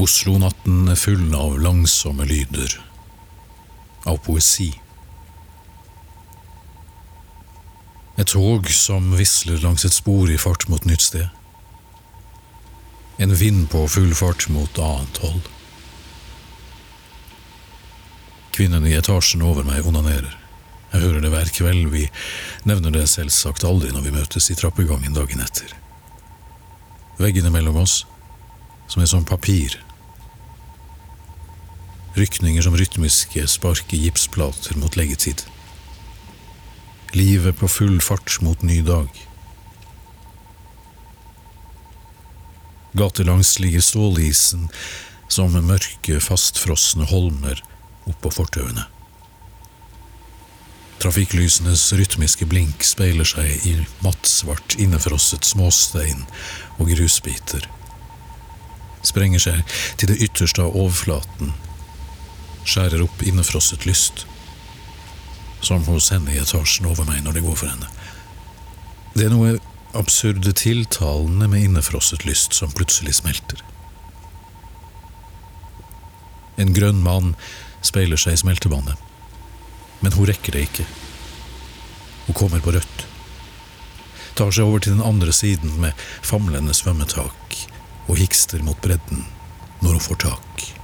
Oslo-natten er full av langsomme lyder, av poesi. Et tog som visler langs et spor i fart mot nytt sted. En vind på full fart mot annet hold. Kvinnen i etasjen over meg onanerer. Jeg hører det hver kveld, vi nevner det selvsagt aldri når vi møtes i trappegangen dagen etter. Veggene mellom oss, som er som papir. Rykninger som rytmiske spark i gipsplater mot leggetid. Livet på full fart mot ny dag. Gatelangs ligger stålisen som mørke, fastfrosne holmer oppå fortauene. Trafikklysenes rytmiske blink speiler seg i mattsvart, innefrosset småstein og grusbiter. Sprenger seg til det ytterste av overflaten. Skjærer opp innefrosset lyst. Som hos henne i etasjen over meg når det går for henne. Det er noe absurde tiltalende med innefrosset lyst som plutselig smelter. En grønn mann speiler seg i smeltevannet, men hun rekker det ikke. Hun kommer på rødt. Tar seg over til den andre siden med famlende svømmetak og hikster mot bredden når hun får tak.